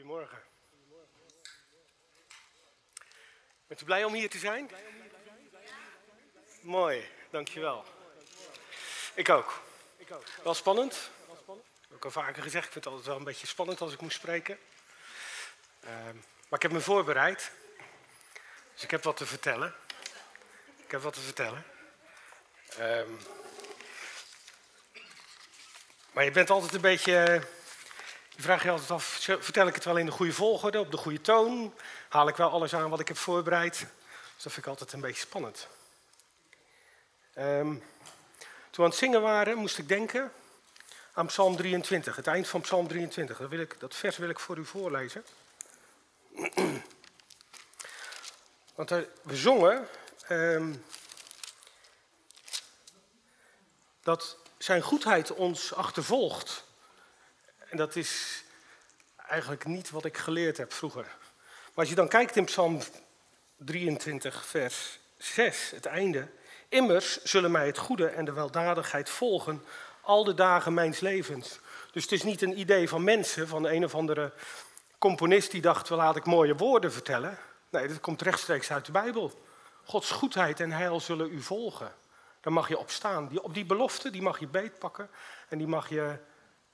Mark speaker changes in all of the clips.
Speaker 1: Goedemorgen. Bent u blij om hier te zijn? Mooi, dankjewel. Ik ook. Wel spannend. Ik al vaker gezegd, ik vind het altijd wel een beetje spannend als ik moet spreken. Ehm, maar ik heb me voorbereid. Dus ik heb wat te vertellen. Ik heb wat te vertellen. Ehm, maar je bent altijd een beetje je vraagt je altijd af, vertel ik het wel in de goede volgorde, op de goede toon? Haal ik wel alles aan wat ik heb voorbereid? Dus dat vind ik altijd een beetje spannend. Um, toen we aan het zingen waren, moest ik denken aan Psalm 23, het eind van Psalm 23. Dat, wil ik, dat vers wil ik voor u voorlezen. Want we zongen um, dat zijn goedheid ons achtervolgt. En dat is eigenlijk niet wat ik geleerd heb vroeger. Maar als je dan kijkt in Psalm 23, vers 6, het einde. Immers zullen mij het goede en de weldadigheid volgen al de dagen mijns levens. Dus het is niet een idee van mensen, van een of andere componist die dacht, wel laat ik mooie woorden vertellen. Nee, dat komt rechtstreeks uit de Bijbel. Gods goedheid en heil zullen u volgen. Daar mag je op staan. Die, op die belofte die mag je beetpakken en die mag je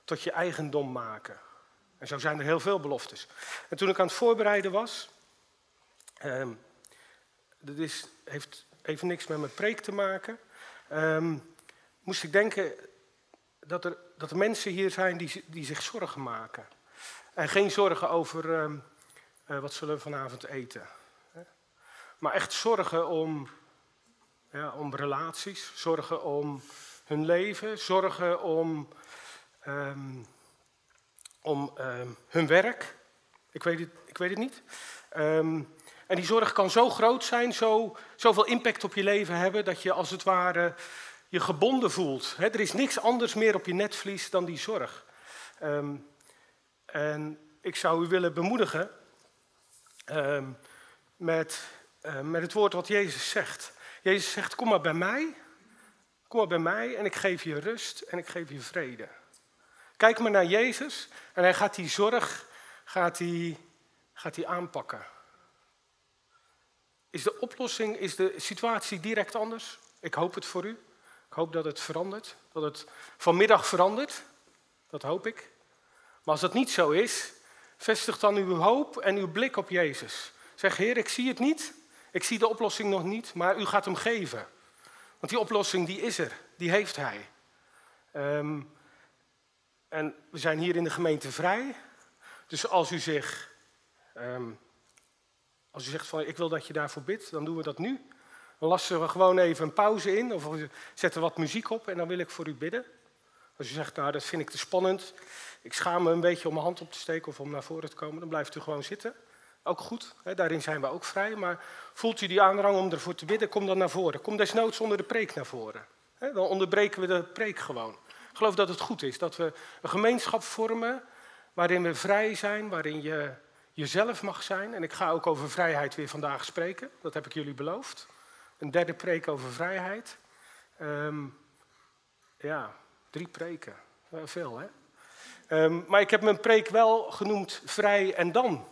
Speaker 1: tot je eigendom maken. En zo zijn er heel veel beloftes. En toen ik aan het voorbereiden was, ehm, dat is, heeft even niks met mijn preek te maken, ehm, moest ik denken dat er, dat er mensen hier zijn die, die zich zorgen maken. En geen zorgen over ehm, eh, wat zullen we vanavond eten. Maar echt zorgen om, ja, om relaties, zorgen om hun leven, zorgen om um, om um, hun werk. Ik weet het, ik weet het niet. Um, en die zorg kan zo groot zijn, zo, zoveel impact op je leven hebben, dat je als het ware je gebonden voelt. Er is niks anders meer op je netvlies dan die zorg. en ik zou u willen bemoedigen met, uh, met het woord wat Jezus zegt. Jezus zegt, kom maar bij mij, kom maar bij mij en ik geef je rust en ik geef je vrede. Kijk maar naar Jezus en hij gaat die zorg gaat hij, gaat hij aanpakken. Is de oplossing, is de situatie direct anders? Ik hoop het voor u. Ik hoop dat het verandert, dat het vanmiddag verandert. Dat hoop ik. Maar als dat niet zo is, vestig dan uw hoop en uw blik op Jezus. Zeg, Heer, ik zie het niet, ik zie de oplossing nog niet, maar u gaat hem geven. Want die oplossing, die is er, die heeft hij. Um, en we zijn hier in de gemeente vrij. Dus als u zich, ehm, als u zegt van ik wil dat je daarvoor bidt, dan doen we dat nu. Dan lassen we gewoon even een pauze in of we zetten wat muziek op en dan wil ik voor u bidden. Als u zegt, nou dat vind ik te spannend, ik schaam me een beetje om mijn hand op te steken of om naar voren te komen, dan blijft u gewoon zitten. Ook goed, hè, daarin zijn we ook vrij. Maar voelt u die aandrang om ervoor te bidden, kom dan naar voren. Kom desnoods onder de preek naar voren. Hè, dan onderbreken we de preek gewoon. Ik geloof dat het goed is dat we een gemeenschap vormen waarin we vrij zijn, waarin je jezelf mag zijn. En ik ga ook over vrijheid weer vandaag spreken, dat heb ik jullie beloofd. Een derde preek over vrijheid. Um, ja, drie preken. veel, hè? Um, maar ik heb mijn preek wel genoemd vrij en dan.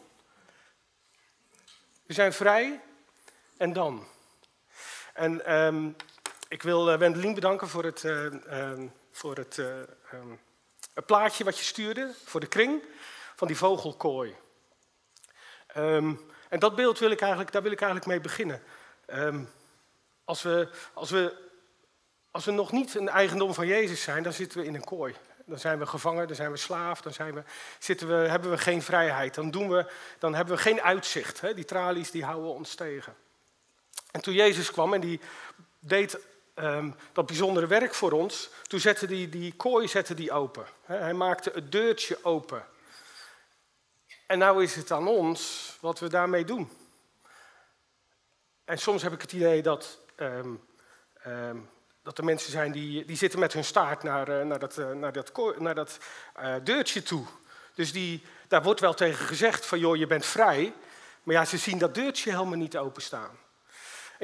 Speaker 1: We zijn vrij en dan. En um, ik wil uh, Wendelin bedanken voor het uh, voor het, uh, plaatje wat je stuurde, voor de kring, van die vogelkooi. Um, en dat beeld wil ik eigenlijk, daar wil ik eigenlijk mee beginnen. Um, als, we, als, we, als we nog niet een eigendom van Jezus zijn, dan zitten we in een kooi. Dan zijn we gevangen, dan zijn we slaaf, dan zijn we, zitten we, hebben we geen vrijheid. Dan, doen we, dan hebben we geen uitzicht. Hè? Die tralies die houden ons tegen. En toen Jezus kwam en die deed um, dat bijzondere werk voor ons. Toen zette hij die kooi zette die open. Hij maakte het deurtje open. En nou is het aan ons wat we daarmee doen. En soms heb ik het idee dat, um, um, dat er mensen zijn die, die zitten met hun staart naar, uh, naar dat, uh, naar dat, naar dat uh, deurtje toe. Dus die, daar wordt wel tegen gezegd van joh, je bent vrij. Maar ja, ze zien dat deurtje helemaal niet openstaan.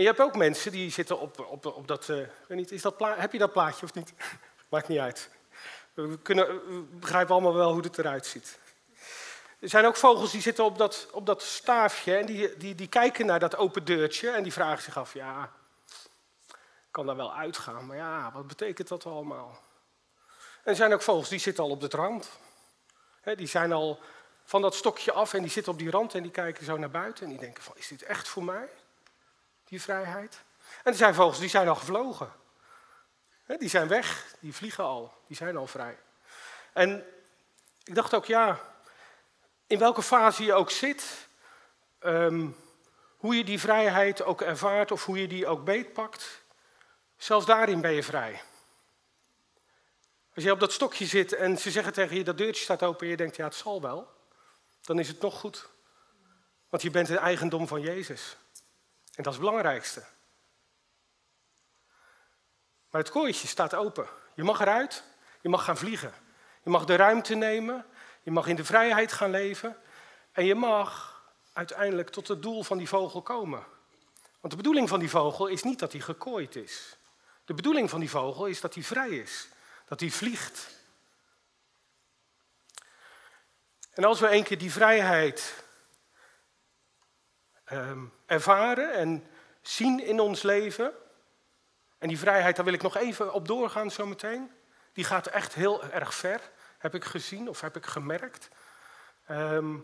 Speaker 1: En je hebt ook mensen die zitten op, op, op dat. Uh, niet, is dat heb je dat plaatje of niet? Maakt niet uit. We, kunnen, begrijpen allemaal wel hoe het eruit ziet. Er zijn ook vogels die zitten op dat, op dat staafje en die, die, die kijken naar dat open deurtje en die vragen zich af, ja, kan daar wel uitgaan, maar ja, wat betekent dat allemaal? En er zijn ook vogels die zitten al op de rand. die zijn al van dat stokje af en die zitten op die rand en die kijken zo naar buiten en die denken van, is dit echt voor mij, die vrijheid? En er zijn vogels die zijn al gevlogen. die zijn weg, die vliegen al, die zijn al vrij. En ik dacht ook, ja, in welke fase je ook zit, ehm, hoe je die vrijheid ook ervaart of hoe je die ook beetpakt, zelfs daarin ben je vrij. Als je op dat stokje zit en ze zeggen tegen je dat deurtje staat open en je denkt, ja, het zal wel, dan is het nog goed. Want je bent een eigendom van Jezus. En dat is het belangrijkste. Maar het kooitje staat open. Je mag eruit, je mag gaan vliegen. Je mag de ruimte nemen, je mag in de vrijheid gaan leven en je mag uiteindelijk tot het doel van die vogel komen. Want de bedoeling van die vogel is niet dat hij gekooid is. De bedoeling van die vogel is dat hij vrij is, dat hij vliegt. En als we een keer die vrijheid ehm, ervaren en zien in ons leven, en die vrijheid, daar wil ik nog even op doorgaan zometeen, die gaat echt heel erg ver, heb ik gezien of heb ik gemerkt. Ehm,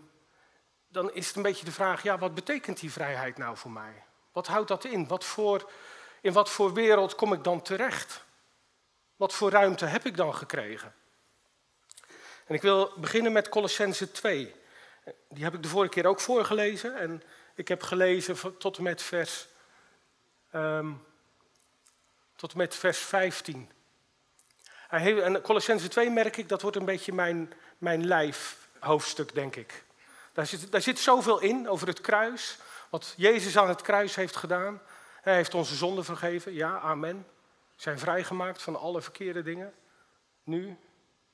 Speaker 1: dan is het een beetje de vraag, ja, wat betekent die vrijheid nou voor mij? Wat houdt dat in? Wat voor, in wat voor wereld kom ik dan terecht? Wat voor ruimte heb ik dan gekregen? En ik wil beginnen met Colossense 2. Die heb ik de vorige keer ook voorgelezen. En ik heb gelezen tot en met vers, um, tot met vers 15. En Colossense 2 merk ik, dat wordt een beetje mijn, mijn lijfhoofdstuk, denk ik. Daar zit, daar zit zoveel in over het kruis, wat Jezus aan het kruis heeft gedaan. Hij heeft onze zonden vergeven, ja, amen. Zijn vrijgemaakt van alle verkeerde dingen. Nu,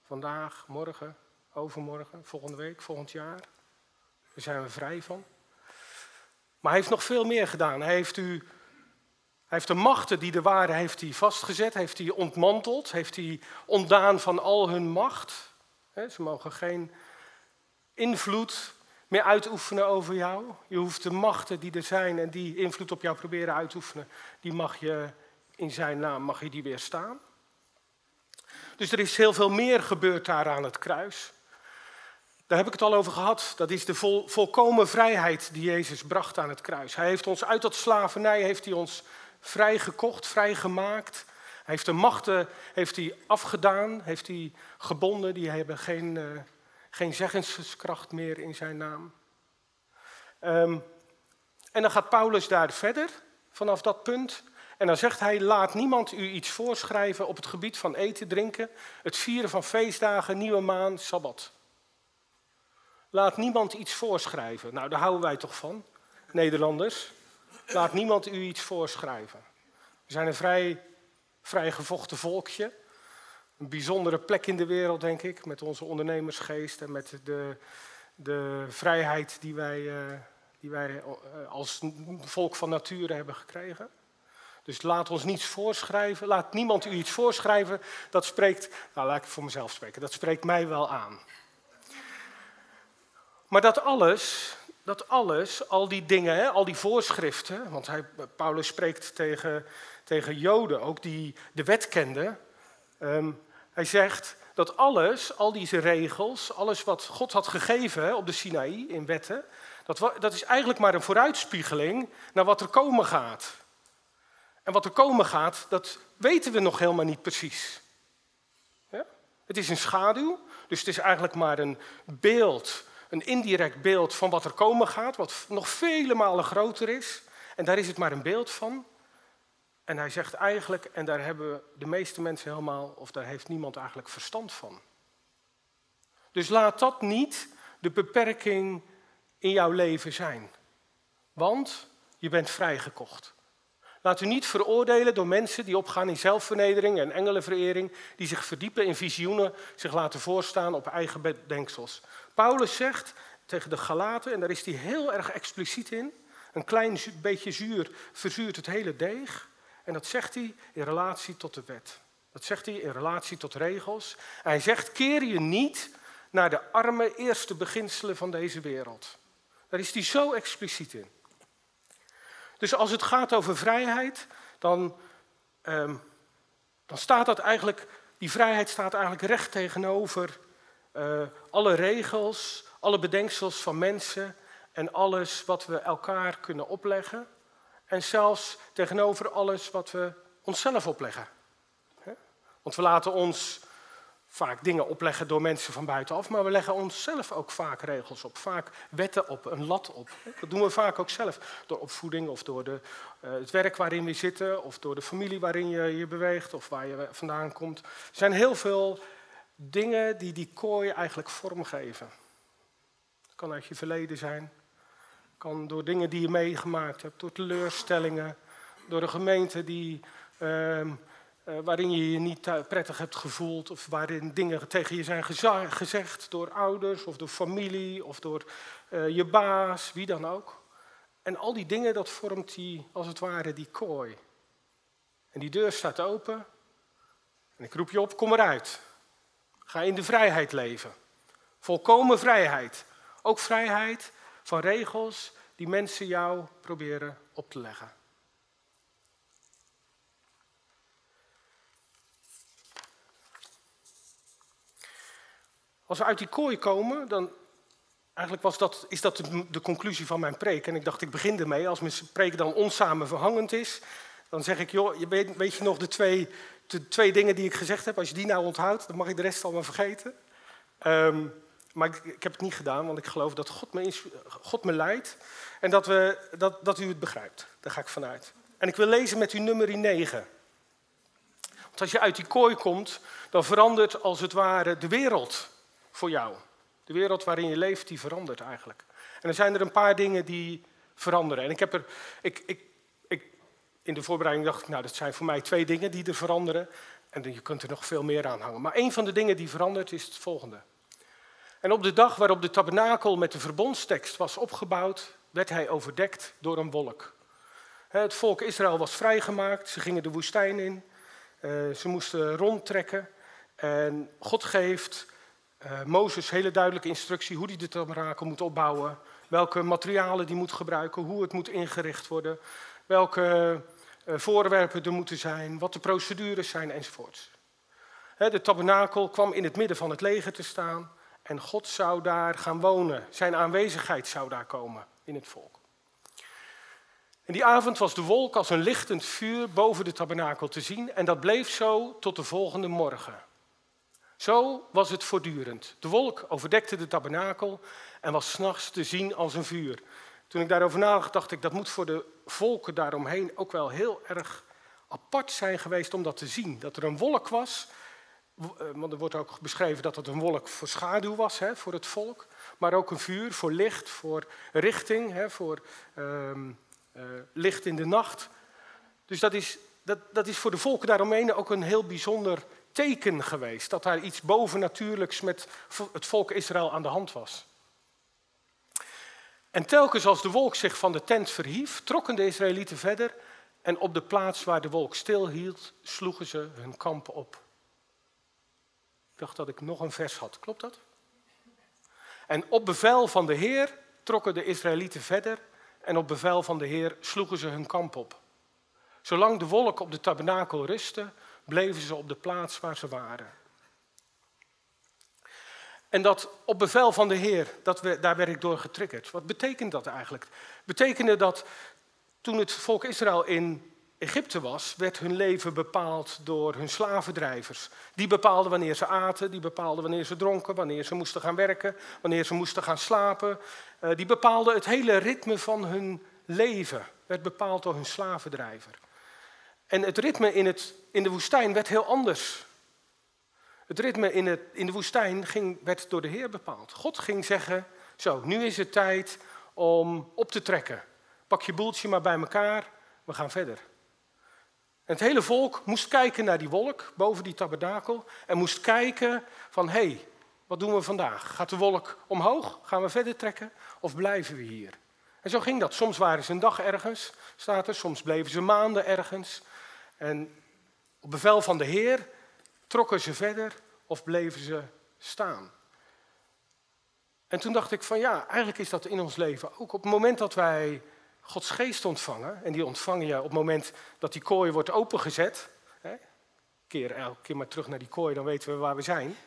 Speaker 1: vandaag, morgen, overmorgen, volgende week, volgend jaar. Daar zijn we vrij van. Maar hij heeft nog veel meer gedaan. Hij heeft u hij heeft de machten die er waren, heeft hij vastgezet, heeft hij ontmanteld, heeft hij ontdaan van al hun macht. Ze mogen geen invloed meer uitoefenen over jou. Je hoeft de machten die er zijn en die invloed op jou proberen uitoefenen, die mag je in zijn naam mag je die weerstaan. Dus er is heel veel meer gebeurd daar aan het kruis. Daar heb ik het al over gehad. Dat is de vol, volkomen vrijheid die Jezus bracht aan het kruis. Hij heeft ons uit dat slavernij heeft hij ons vrijgekocht, vrijgemaakt. Hij heeft de machten heeft hij afgedaan, heeft hij gebonden. Die hebben geen, uh, geen zeggenskracht meer in zijn naam. Um, en dan gaat Paulus daar verder vanaf dat punt. En dan zegt hij: Laat niemand u iets voorschrijven op het gebied van eten, drinken, het vieren van feestdagen, nieuwe maan, sabbat. Laat niemand iets voorschrijven. Nou, daar houden wij toch van, Nederlanders. Laat niemand u iets voorschrijven. We zijn een vrij, vrij gevochten volkje. Een bijzondere plek in de wereld, denk ik, met onze ondernemersgeest en met de, de vrijheid die wij, eh, die wij eh, als volk van nature hebben gekregen. Dus laat ons niets voorschrijven, laat niemand u iets voorschrijven. Dat spreekt, nou laat ik voor mezelf spreken, dat spreekt mij wel aan. Maar dat alles, dat alles, al die dingen, hè, al die voorschriften, want hij, Paulus spreekt tegen, tegen Joden, ook die de wet kenden. Ehm, hij zegt dat alles, al deze regels, alles wat God had gegeven op de Sinaï in wetten, dat, dat is eigenlijk maar een vooruitspiegeling naar wat er komen gaat. En wat er komen gaat, dat weten we nog helemaal niet precies. Het is een schaduw, dus het is eigenlijk maar een beeld een indirect beeld van wat er komen gaat, wat nog vele malen groter is. En daar is het maar een beeld van. En hij zegt eigenlijk, en daar hebben de meeste mensen helemaal, of daar heeft niemand eigenlijk verstand van. Dus laat dat niet de beperking in jouw leven zijn. Want je bent vrijgekocht. Laat u niet veroordelen door mensen die opgaan in zelfvernedering en engelenverering, die zich verdiepen in visioenen, zich laten voorstaan op eigen bedenksels. Paulus zegt tegen de Galaten, en daar is hij heel erg expliciet in, een klein beetje zuur verzuurt het hele deeg. En dat zegt hij in relatie tot de wet. Dat zegt hij in relatie tot regels. Hij zegt, keer je niet naar de arme eerste beginselen van deze wereld. Daar is hij zo expliciet in. Dus als het gaat over vrijheid, dan, ehm, dan staat dat eigenlijk, die vrijheid staat eigenlijk recht tegenover uh, alle regels, alle bedenksels van mensen en alles wat we elkaar kunnen opleggen. En zelfs tegenover alles wat we onszelf opleggen. Want we laten ons vaak dingen opleggen door mensen van buitenaf, maar we leggen onszelf ook vaak regels op, vaak wetten op, een lat op. Dat doen we vaak ook zelf, door opvoeding of door de, uh, het werk waarin we zitten, of door de familie waarin je je beweegt of waar je vandaan komt. Er zijn heel veel dingen die die kooi eigenlijk vormgeven. Het kan uit je verleden zijn, kan door dingen die je meegemaakt hebt, door teleurstellingen, door de gemeente die, uh, waarin je je niet prettig hebt gevoeld of waarin dingen tegen je zijn gezegd door ouders of door familie of door uh, je baas, wie dan ook. En al die dingen, dat vormt die, als het ware, die kooi. En die deur staat open en ik roep je op, kom eruit. Ga in de vrijheid leven. Volkomen vrijheid. Ook vrijheid van regels die mensen jou proberen op te leggen. Als we uit die kooi komen, dan eigenlijk was dat, is dat de, conclusie van mijn preek. En ik dacht, ik begin ermee. Als mijn preek dan onsamenverhangend is, dan zeg ik, joh, weet, weet je nog de twee, de twee dingen die ik gezegd heb? Als je die nou onthoudt, dan mag ik de rest allemaal vergeten. Um, maar ik, ik, heb het niet gedaan, want ik geloof dat God me, God me leidt en dat, we, dat, dat u het begrijpt. Daar ga ik vanuit. En ik wil lezen met u nummer 9. Want als je uit die kooi komt, dan verandert als het ware de wereld voor jou. De wereld waarin je leeft, die verandert eigenlijk. En er zijn er een paar dingen die veranderen. En ik heb er, ik, ik, in de voorbereiding dacht ik, nou, dat zijn voor mij twee dingen die er veranderen. En je kunt er nog veel meer aan hangen. Maar een van de dingen die verandert is het volgende. En op de dag waarop de tabernakel met de verbondstekst was opgebouwd, werd hij overdekt door een wolk. Het volk Israël was vrijgemaakt, ze gingen de woestijn in, eh, ze moesten rondtrekken. En God geeft uh, Mozes hele duidelijke instructie hoe hij de tabernakel moet opbouwen, welke materialen die moet gebruiken, hoe het moet ingericht worden, welke voorwerpen er moeten zijn, wat de procedures zijn enzovoorts. de tabernakel kwam in het midden van het leger te staan. En God zou daar gaan wonen. Zijn aanwezigheid zou daar komen in het volk. En die avond was de wolk als een lichtend vuur boven de tabernakel te zien. En dat bleef zo tot de volgende morgen. Zo was het voortdurend. De wolk overdekte de tabernakel en was s'nachts te zien als een vuur. Toen ik daarover nadacht, dacht ik dat moet voor de volken daaromheen ook wel heel erg apart zijn geweest om dat te zien. Dat er een wolk was eh, want er wordt ook beschreven dat het een wolk voor schaduw was hè, voor het volk, maar ook een vuur voor licht, voor richting, hè, voor uh, licht in de nacht. Dus dat is, dat, dat is voor de volken daaromheen ook een heel bijzonder teken geweest, dat daar iets bovennatuurlijks met het volk Israël aan de hand was. En telkens als de wolk zich van de tent verhief, trokken de Israëlieten verder en op de plaats waar de wolk stilhield, sloegen ze hun kampen op. Ik dacht dat ik nog een vers had. Klopt dat? En op bevel van de Heer trokken de Israëlieten verder en op bevel van de Heer sloegen ze hun kamp op. Zolang de wolk op de tabernakel rustte, bleven ze op de plaats waar ze waren. En dat op bevel van de Heer, dat we, daar werd ik door getriggerd. Wat betekent dat eigenlijk? Betekende dat toen het volk Israël in Egypte was, werd hun leven bepaald door hun slavendrijvers. Die bepaalden wanneer ze aten, die bepaalden wanneer ze dronken, wanneer ze moesten gaan werken, wanneer ze moesten gaan slapen. Uh, die bepaalden het hele ritme van hun leven, werd bepaald door hun slavendrijver. En het ritme in, het, in de woestijn werd heel anders. Het ritme in, het, in de woestijn ging, werd door de Heer bepaald. God ging zeggen, zo, nu is het tijd om op te trekken. Pak je boeltje maar bij elkaar, we gaan verder. En het hele volk moest kijken naar die wolk boven die tabernakel en moest kijken van hé, hey, wat doen we vandaag? Gaat de wolk omhoog? Gaan we verder trekken of blijven we hier? En zo ging dat. Soms waren ze een dag ergens, staat er, soms bleven ze maanden ergens. En op bevel van de Heer trokken ze verder of bleven ze staan. En toen dacht ik van ja, eigenlijk is dat in ons leven ook. Op het moment dat wij Gods geest ontvangen, en die ontvang je op het moment dat die kooi wordt opengezet. Hè, keer elke keer maar terug naar die kooi, dan weten we waar we zijn.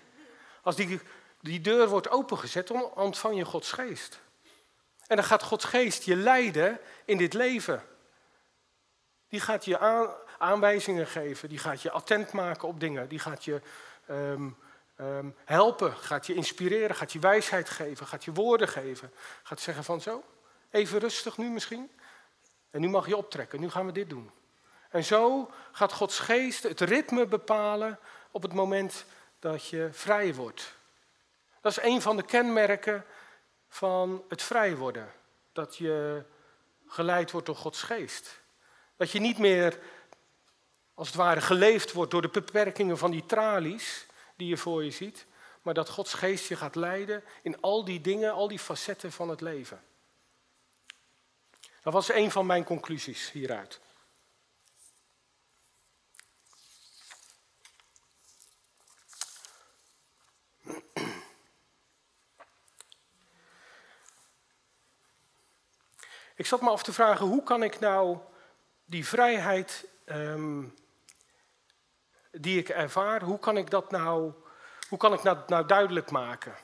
Speaker 1: Als die, die deur wordt opengezet, dan ontvang je Gods geest. En dan gaat Gods geest je leiden in dit leven. Die gaat je aan, aanwijzingen geven, die gaat je attent maken op dingen, die gaat je ehm, ehm, helpen, gaat je inspireren, gaat je wijsheid geven, gaat je woorden geven. Gaat zeggen van zo, even rustig nu misschien. En nu mag je optrekken, nu gaan we dit doen. En zo gaat Gods geest het ritme bepalen op het moment dat je vrij wordt. Dat is een van de kenmerken van het vrij worden. Dat je geleid wordt door Gods geest. Dat je niet meer als het ware geleefd wordt door de beperkingen van die tralies die je voor je ziet, maar dat Gods geest je gaat leiden in al die dingen, al die facetten van het leven. Dat was een van mijn conclusies hieruit. Ik zat me af te vragen, hoe kan ik nou die vrijheid um, die ik ervaar, hoe kan ik dat nou, hoe kan ik dat nou duidelijk maken?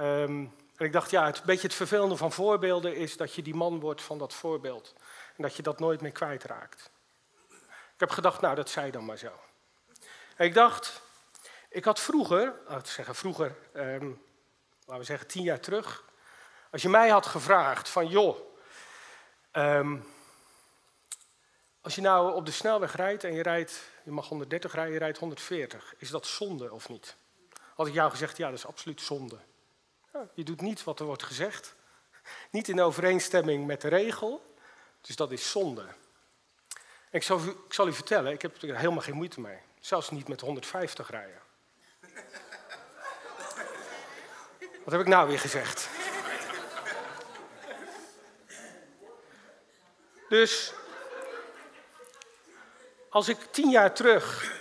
Speaker 1: Um, en ik dacht, ja, het beetje het vervelende van voorbeelden is dat je die man wordt van dat voorbeeld. En dat je dat nooit meer kwijtraakt. Ik heb gedacht, nou, dat zei dan maar zo. En ik dacht, ik had vroeger, laten we zeggen vroeger, um, laten we zeggen tien jaar terug, als je mij had gevraagd van, joh, um, als je nou op de snelweg rijdt en je rijdt, je mag 130 rijden, je rijdt 140, is dat zonde of niet? Had ik jou gezegd, ja, dat is absoluut zonde. je doet niet wat er wordt gezegd, niet in overeenstemming met de regel, dus dat is zonde. ik, zal, ik zal u vertellen, ik heb er helemaal geen moeite mee. Zelfs niet met 150 rijden. Wat heb ik nou weer gezegd? Dus als ik tien jaar terug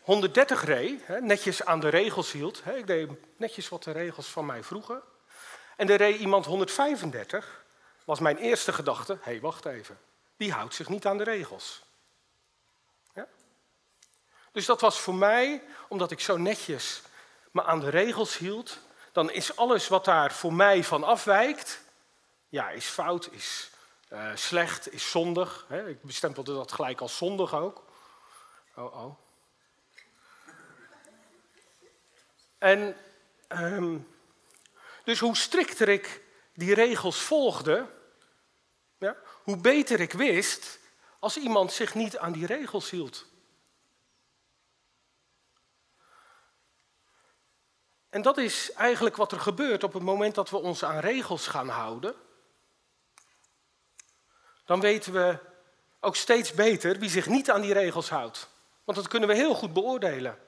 Speaker 1: 130 ehm, reed, netjes aan de regels hield, ik deed netjes wat de regels van mij vroegen, en er reed iemand 135, was mijn eerste gedachte, hé, hey, wacht even, die houdt zich niet aan de regels. Ja? Dus dat was voor mij, omdat ik zo netjes me aan de regels hield, dan is alles wat daar voor mij van afwijkt, ja, is fout, is uh, slecht is zondig. Hè? Ik bestempelde dat gelijk als zondig ook. Oh, oh. En um, dus hoe strikter ik die regels volgde, ja, hoe beter ik wist als iemand zich niet aan die regels hield. En dat is eigenlijk wat er gebeurt op het moment dat we ons aan regels gaan houden dan weten we ook steeds beter wie zich niet aan die regels houdt. Want dat kunnen we heel goed beoordelen.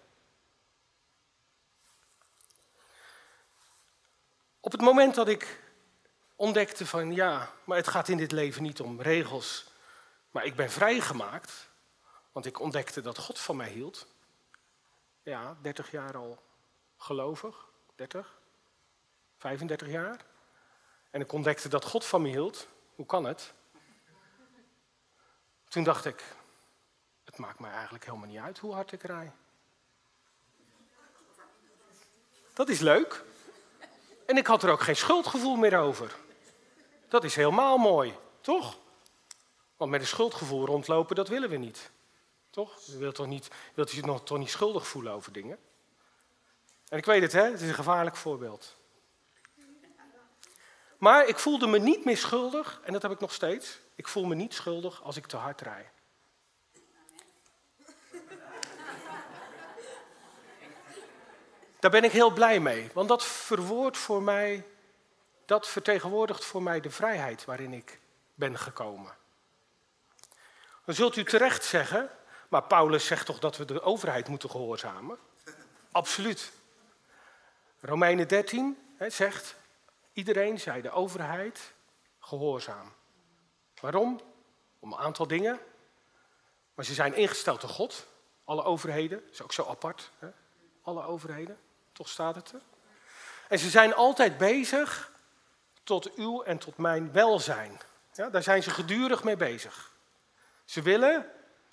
Speaker 1: Op het moment dat ik ontdekte van ja, maar het gaat in dit leven niet om regels, maar ik ben vrijgemaakt, want ik ontdekte dat God van mij hield. Ja, 30 jaar al gelovig, 30, 35 jaar. En ik ontdekte dat God van me hield. Hoe kan het? Toen dacht ik, het maakt mij eigenlijk helemaal niet uit hoe hard ik rij. Dat is leuk. En ik had er ook geen schuldgevoel meer over. Dat is helemaal mooi, toch? Want met een schuldgevoel rondlopen, dat willen we niet. Toch? Je wilt, toch niet, wilt je toch niet schuldig voelen over dingen? En ik weet het, hè? het is een gevaarlijk voorbeeld. Maar ik voelde me niet meer schuldig, en dat heb ik nog steeds. Ik voel me niet schuldig als ik te hard rij. Daar ben ik heel blij mee, want dat verwoordt voor mij, dat vertegenwoordigt voor mij de vrijheid waarin ik ben gekomen. Dan zult u terecht zeggen, maar Paulus zegt toch dat we de overheid moeten gehoorzamen? Absoluut. Romeinen 13 hè, zegt, iedereen zij de overheid gehoorzaam. Waarom? Om een aantal dingen. Maar ze zijn ingesteld door God. Alle overheden, dat is ook zo apart. Hè? Alle overheden, toch staat het er. En ze zijn altijd bezig tot uw en tot mijn welzijn. Ja, daar zijn ze gedurig mee bezig. Ze willen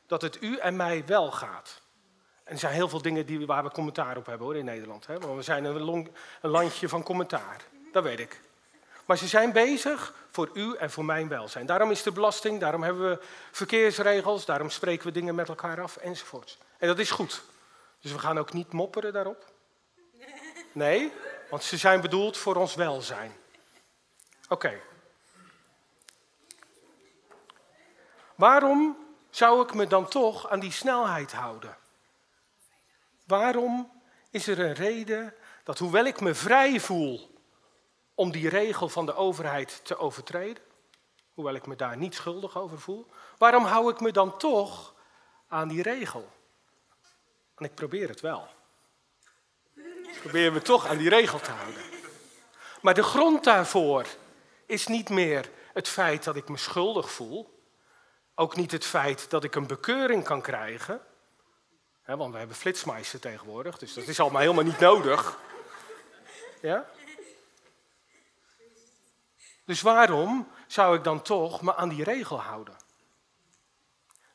Speaker 1: dat het u en mij wel gaat. En er zijn heel veel dingen die, waar we commentaar op hebben hoor, in Nederland. Hè? Want we zijn een, een landje van commentaar, dat weet ik. Maar ze zijn bezig voor u en voor mijn welzijn. Daarom is de belasting, daarom hebben we verkeersregels, daarom spreken we dingen met elkaar af enzovoort. En dat is goed. Dus we gaan ook niet mopperen daarop. Nee, want ze zijn bedoeld voor ons welzijn. Oké. Waarom zou ik me dan toch aan die snelheid houden? Waarom is er een reden dat hoewel ik me vrij voel om die regel van de overheid te overtreden, hoewel ik me daar niet schuldig over voel, waarom hou ik me dan toch aan die regel? En ik probeer het wel. Ik probeer me toch aan die regel te houden. Maar de grond daarvoor is niet meer het feit dat ik me schuldig voel, ook niet het feit dat ik een bekeuring kan krijgen, want we hebben flitsmeister tegenwoordig, dus dat is allemaal helemaal niet nodig. Ja? Dus waarom zou ik dan toch me aan die regel houden?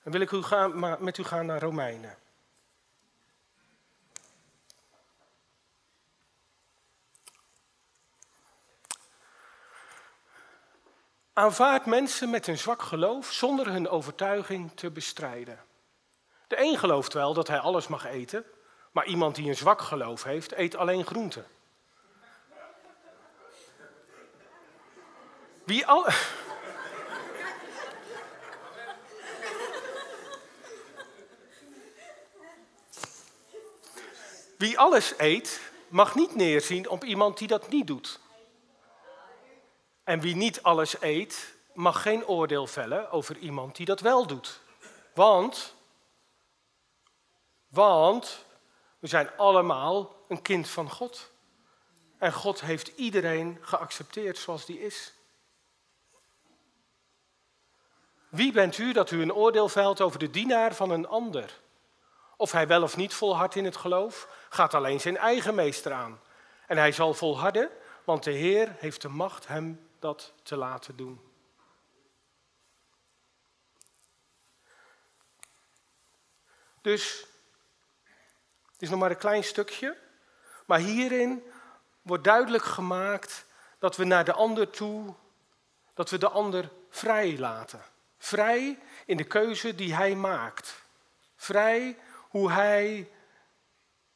Speaker 1: Dan wil ik u gaan, met u gaan naar Romeinen. Aanvaard mensen met een zwak geloof zonder hun overtuiging te bestrijden. De een gelooft wel dat hij alles mag eten, maar iemand die een zwak geloof heeft, eet alleen groenten. Wie al. Wie alles eet, mag niet neerzien op iemand die dat niet doet. En wie niet alles eet, mag geen oordeel vellen over iemand die dat wel doet. Want, want we zijn allemaal een kind van God. En God heeft iedereen geaccepteerd zoals die is. Wie bent u dat u een oordeel velt over de dienaar van een ander? Of hij wel of niet volhardt in het geloof, gaat alleen zijn eigen meester aan. En hij zal volharden, want de Heer heeft de macht hem dat te laten doen. Dus, het is nog maar een klein stukje, maar hierin wordt duidelijk gemaakt dat we naar de ander toe, dat we de ander vrij laten. Vrij in de keuze die hij maakt. Vrij hoe hij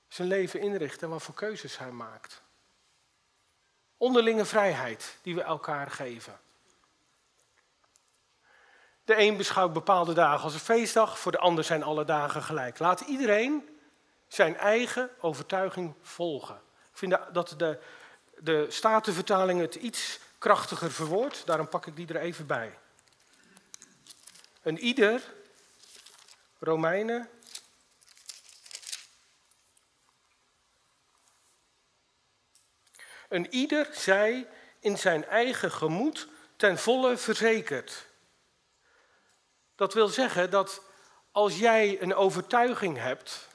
Speaker 1: zijn leven inricht en wat voor keuzes hij maakt. Onderlinge vrijheid die we elkaar geven. De een beschouwt bepaalde dagen als een feestdag, voor de ander zijn alle dagen gelijk. Laat iedereen zijn eigen overtuiging volgen. Ik vind dat de, de Statenvertaling het iets krachtiger verwoordt, daarom pak ik die er even bij. Een ieder, Romeinen Een ieder zij in zijn eigen gemoed ten volle verzekerd. Dat wil zeggen dat als jij een overtuiging hebt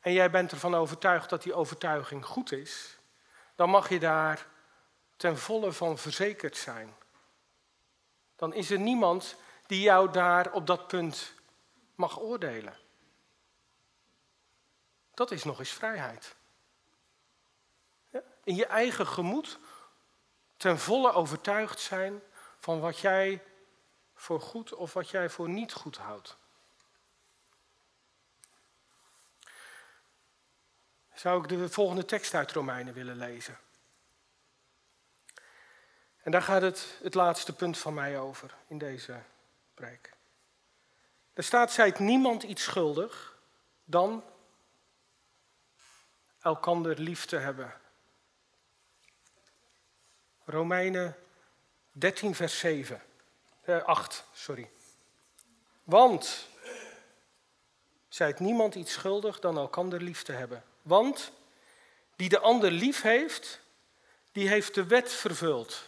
Speaker 1: en jij bent ervan overtuigd dat die overtuiging goed is, dan mag je daar ten volle van verzekerd zijn. Dan is er niemand die jou daar op dat punt mag oordelen. Dat is nog eens vrijheid in je eigen gemoed ten volle overtuigd zijn van wat jij voor goed of wat jij voor niet goed houdt. Zou ik de volgende tekst uit Romeinen willen lezen? En daar gaat het, het laatste punt van mij over in deze preek. Er staat, zijt niemand iets schuldig dan elkander lief te hebben. Romeinen 13, vers 7. Eh, 8, sorry. Want, zijt niemand iets schuldig dan elkander lief te hebben. Want, die de ander lief heeft, die heeft de wet vervuld.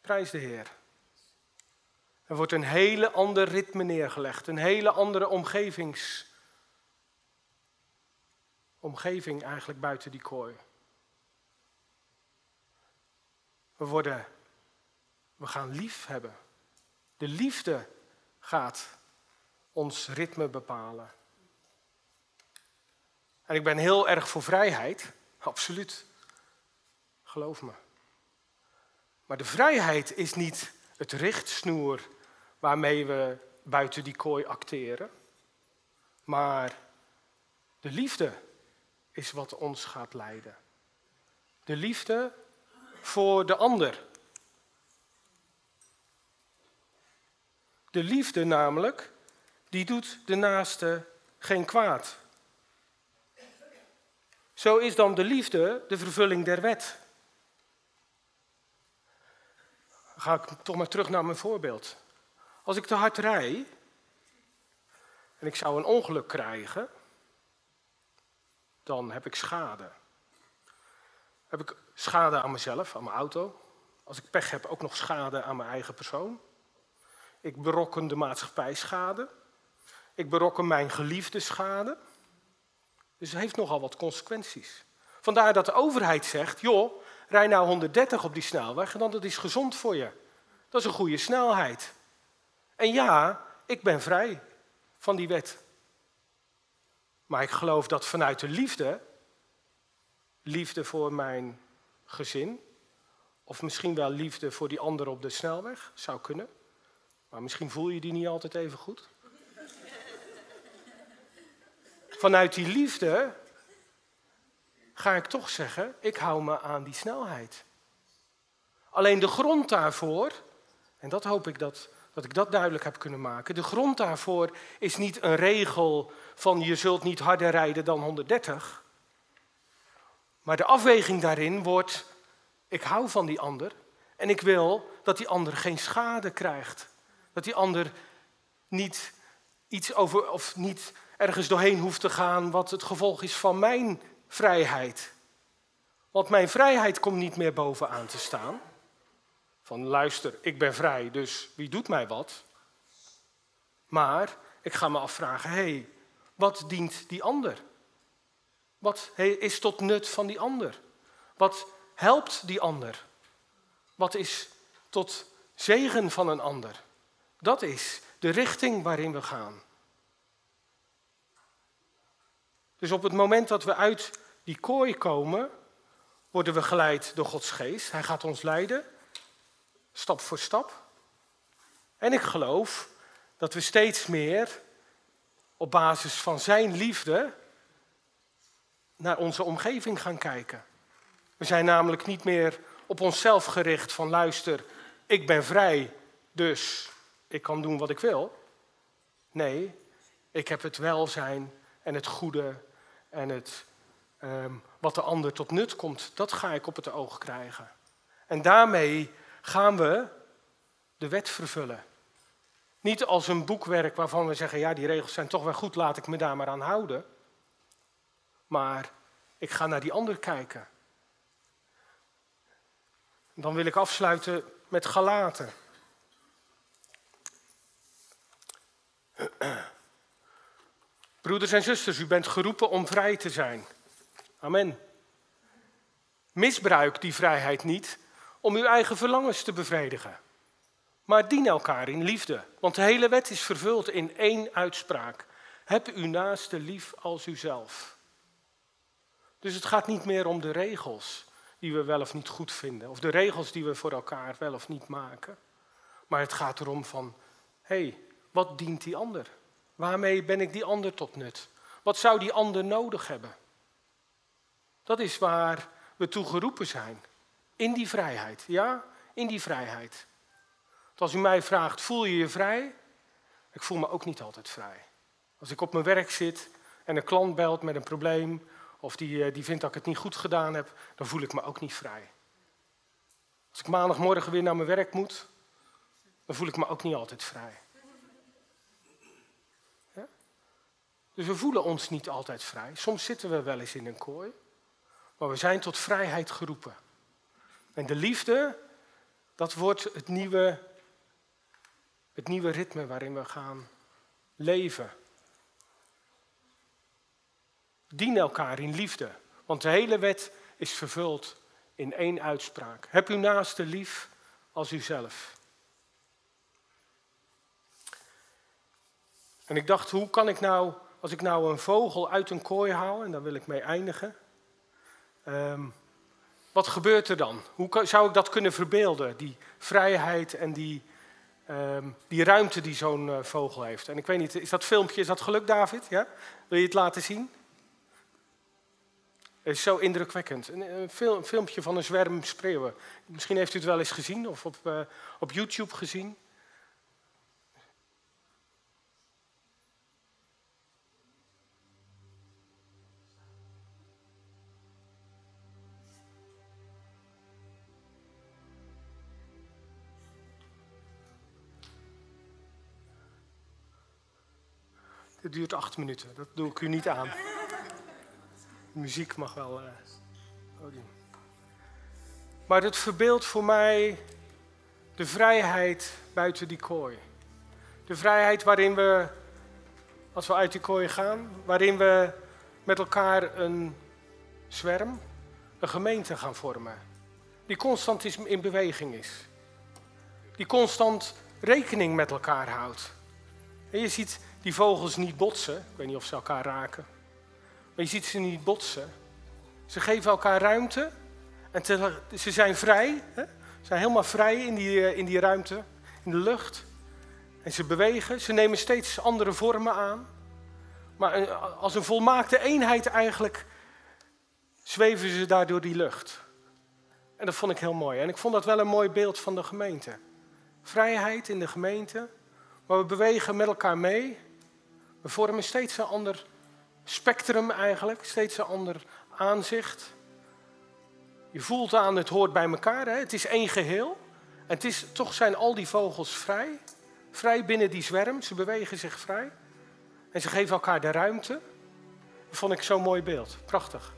Speaker 1: Prijs de Heer. Er wordt een hele ander ritme neergelegd, een hele andere omgevings, omgeving eigenlijk buiten die kooi. We worden, we gaan lief hebben. De liefde gaat ons ritme bepalen. En ik ben heel erg voor vrijheid, absoluut. Geloof me. Maar de vrijheid is niet het richtsnoer waarmee we buiten die kooi acteren. Maar de liefde is wat ons gaat leiden. De liefde voor de ander. De liefde namelijk, die doet de naaste geen kwaad. Zo is dan de liefde de vervulling der wet. ga ik toch maar terug naar mijn voorbeeld. Als ik te hard rij en ik zou een ongeluk krijgen, dan heb ik schade. Heb ik schade aan mezelf, aan mijn auto. Als ik pech heb, ook nog schade aan mijn eigen persoon. Ik berokken de maatschappij schade. Ik berokken mijn geliefde schade. Dus het heeft nogal wat consequenties. Vandaar dat de overheid zegt, joh, rij nou 130 op die snelweg, want dat is gezond voor je. Dat is een goede snelheid. En ja, ik ben vrij van die wet. Maar ik geloof dat vanuit de liefde, liefde voor mijn gezin, of misschien wel liefde voor die ander op de snelweg, zou kunnen. Maar misschien voel je die niet altijd even goed. Vanuit die liefde ga ik toch zeggen, ik hou me aan die snelheid. Alleen de grond daarvoor, en dat hoop ik dat, dat ik dat duidelijk heb kunnen maken, de grond daarvoor is niet een regel van je zult niet harder rijden dan 130. Maar de afweging daarin wordt, ik hou van die ander en ik wil dat die ander geen schade krijgt. Dat die ander niet iets over, of niet ergens doorheen hoeft te gaan wat het gevolg is van mijn vrijheid. Want mijn vrijheid komt niet meer bovenaan te staan. Van luister, ik ben vrij, dus wie doet mij wat? Maar ik ga me afvragen, hé, hey, wat dient die ander? Wat is tot nut van die ander? Wat helpt die ander? Wat is tot zegen van een ander? Dat is de richting waarin we gaan. Dus op het moment dat we uit die kooi komen, worden we geleid door Gods geest. Hij gaat ons leiden, stap voor stap. En ik geloof dat we steeds meer op basis van Zijn liefde naar onze omgeving gaan kijken. We zijn namelijk niet meer op onszelf gericht van luister, ik ben vrij, dus ik kan doen wat ik wil. Nee, ik heb het welzijn en het goede en het, ehm, wat de ander tot nut komt, dat ga ik op het oog krijgen. En daarmee gaan we de wet vervullen. Niet als een boekwerk waarvan we zeggen, ja, die regels zijn toch wel goed, laat ik me daar maar aan houden. Maar ik ga naar die ander kijken. Dan wil ik afsluiten met Galaten. Broeders en zusters, u bent geroepen om vrij te zijn. Amen. Misbruik die vrijheid niet om uw eigen verlangens te bevredigen. Maar dien elkaar in liefde, want de hele wet is vervuld in één uitspraak. Heb uw naaste lief als uzelf. Dus het gaat niet meer om de regels die we wel of niet goed vinden, of de regels die we voor elkaar wel of niet maken. Maar het gaat erom van, hé, hey, wat dient die ander? Waarmee ben ik die ander tot nut? Wat zou die ander nodig hebben? Dat is waar we toe geroepen zijn. In die vrijheid, ja, in die vrijheid. Als u mij vraagt, voel je je vrij? Ik voel me ook niet altijd vrij. Als ik op mijn werk zit en een klant belt met een probleem, of die, eh, die vindt dat ik het niet goed gedaan heb, dan voel ik me ook niet vrij. Als ik maandagmorgen weer naar mijn werk moet, dan voel ik me ook niet altijd vrij. Dus we voelen ons niet altijd vrij. Soms zitten we wel eens in een kooi. Maar we zijn tot vrijheid geroepen. En de liefde, dat wordt het nieuwe, het nieuwe ritme waarin we gaan leven. Dien elkaar in liefde. Want de hele wet is vervuld in één uitspraak. Heb uw naaste lief als uzelf. En ik dacht, hoe kan ik nou, als ik nou een vogel uit een kooi haal, en daar wil ik mee eindigen, ehm, wat gebeurt er dan? Hoe zou ik dat kunnen verbeelden, die vrijheid en die, ehm, die ruimte die zo'n eh, vogel heeft? En ik weet niet, is dat filmpje, is dat geluk David? Ja? Wil je het laten zien? Is zo indrukwekkend. Een, film, filmpje van een zwerm spreeuwen. Misschien heeft u het wel eens gezien of op, uh, op YouTube gezien. Het duurt acht minuten, dat doe ik u niet aan. Muziek mag wel. Uh, maar het verbeeldt voor mij de vrijheid buiten die kooi. De vrijheid waarin we, als we uit die kooi gaan, waarin we met elkaar een zwerm, een gemeente gaan vormen. Die constant in beweging is. Die constant rekening met elkaar houdt. En je ziet die vogels niet botsen. Ik weet niet of ze elkaar raken. Maar je ziet ze niet botsen. Ze geven elkaar ruimte. En ze zijn vrij. Hè? Ze zijn helemaal vrij in die, eh, in die ruimte, in de lucht. En ze bewegen. Ze nemen steeds andere vormen aan. Maar eh, als een volmaakte eenheid eigenlijk zweven ze daar door die lucht. En dat vond ik heel mooi. En ik vond dat wel een mooi beeld van de gemeente. Vrijheid in de gemeente. Maar we bewegen met elkaar mee. We vormen steeds een ander spectrum eigenlijk, steeds een ander aanzicht. Je voelt aan, het hoort bij elkaar, hè? het is één geheel. En het is, toch zijn al die vogels vrij, vrij binnen die zwerm, ze bewegen zich vrij. En ze geven elkaar de ruimte. Dat vond ik zo'n mooi beeld, prachtig.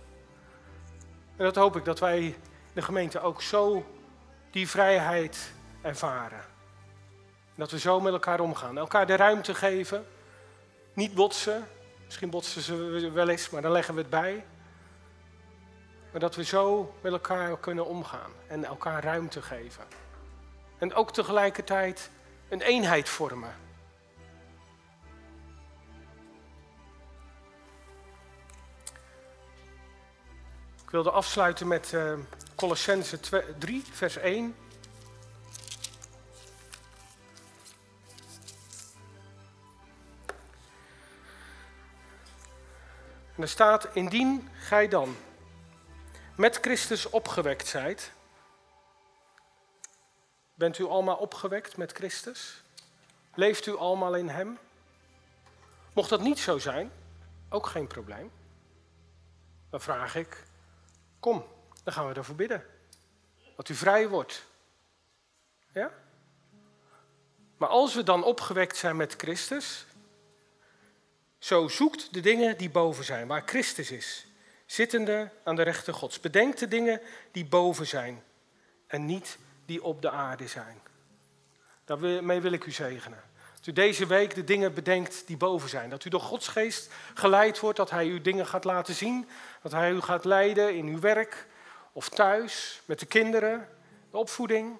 Speaker 1: En dat hoop ik dat wij de gemeente ook zo die vrijheid ervaren. Dat we zo met elkaar omgaan, elkaar de ruimte geven niet botsen. Misschien botsen ze wel eens, maar dan leggen we het bij. Maar dat we zo met elkaar kunnen omgaan en elkaar ruimte geven. En ook tegelijkertijd een eenheid vormen. Ik wilde afsluiten met uh, Colossense 3, vers 1. Er staat, indien gij dan met Christus opgewekt zijt, bent u allemaal opgewekt met Christus? Leeft u allemaal in Hem? Mocht dat niet zo zijn, ook geen probleem. Dan vraag ik, kom, dan gaan we ervoor bidden. Dat u vrij wordt. Ja? Maar als we dan opgewekt zijn met Christus, zo zoekt de dingen die boven zijn, waar Christus is, zittende aan de rechter Gods. Bedenk de dingen die boven zijn en niet die op de aarde zijn. Daarmee wil ik u zegenen. Dat u deze week de dingen bedenkt die boven zijn. Dat u door Gods geest geleid wordt, dat Hij u dingen gaat laten zien. Dat Hij u gaat leiden in uw werk of thuis, met de kinderen, de opvoeding.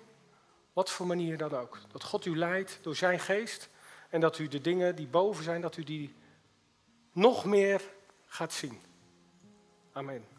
Speaker 1: Wat voor manier dan ook. Dat God u leidt door Zijn geest. En dat u de dingen die boven zijn, dat u die nog meer gaat zien. Amen.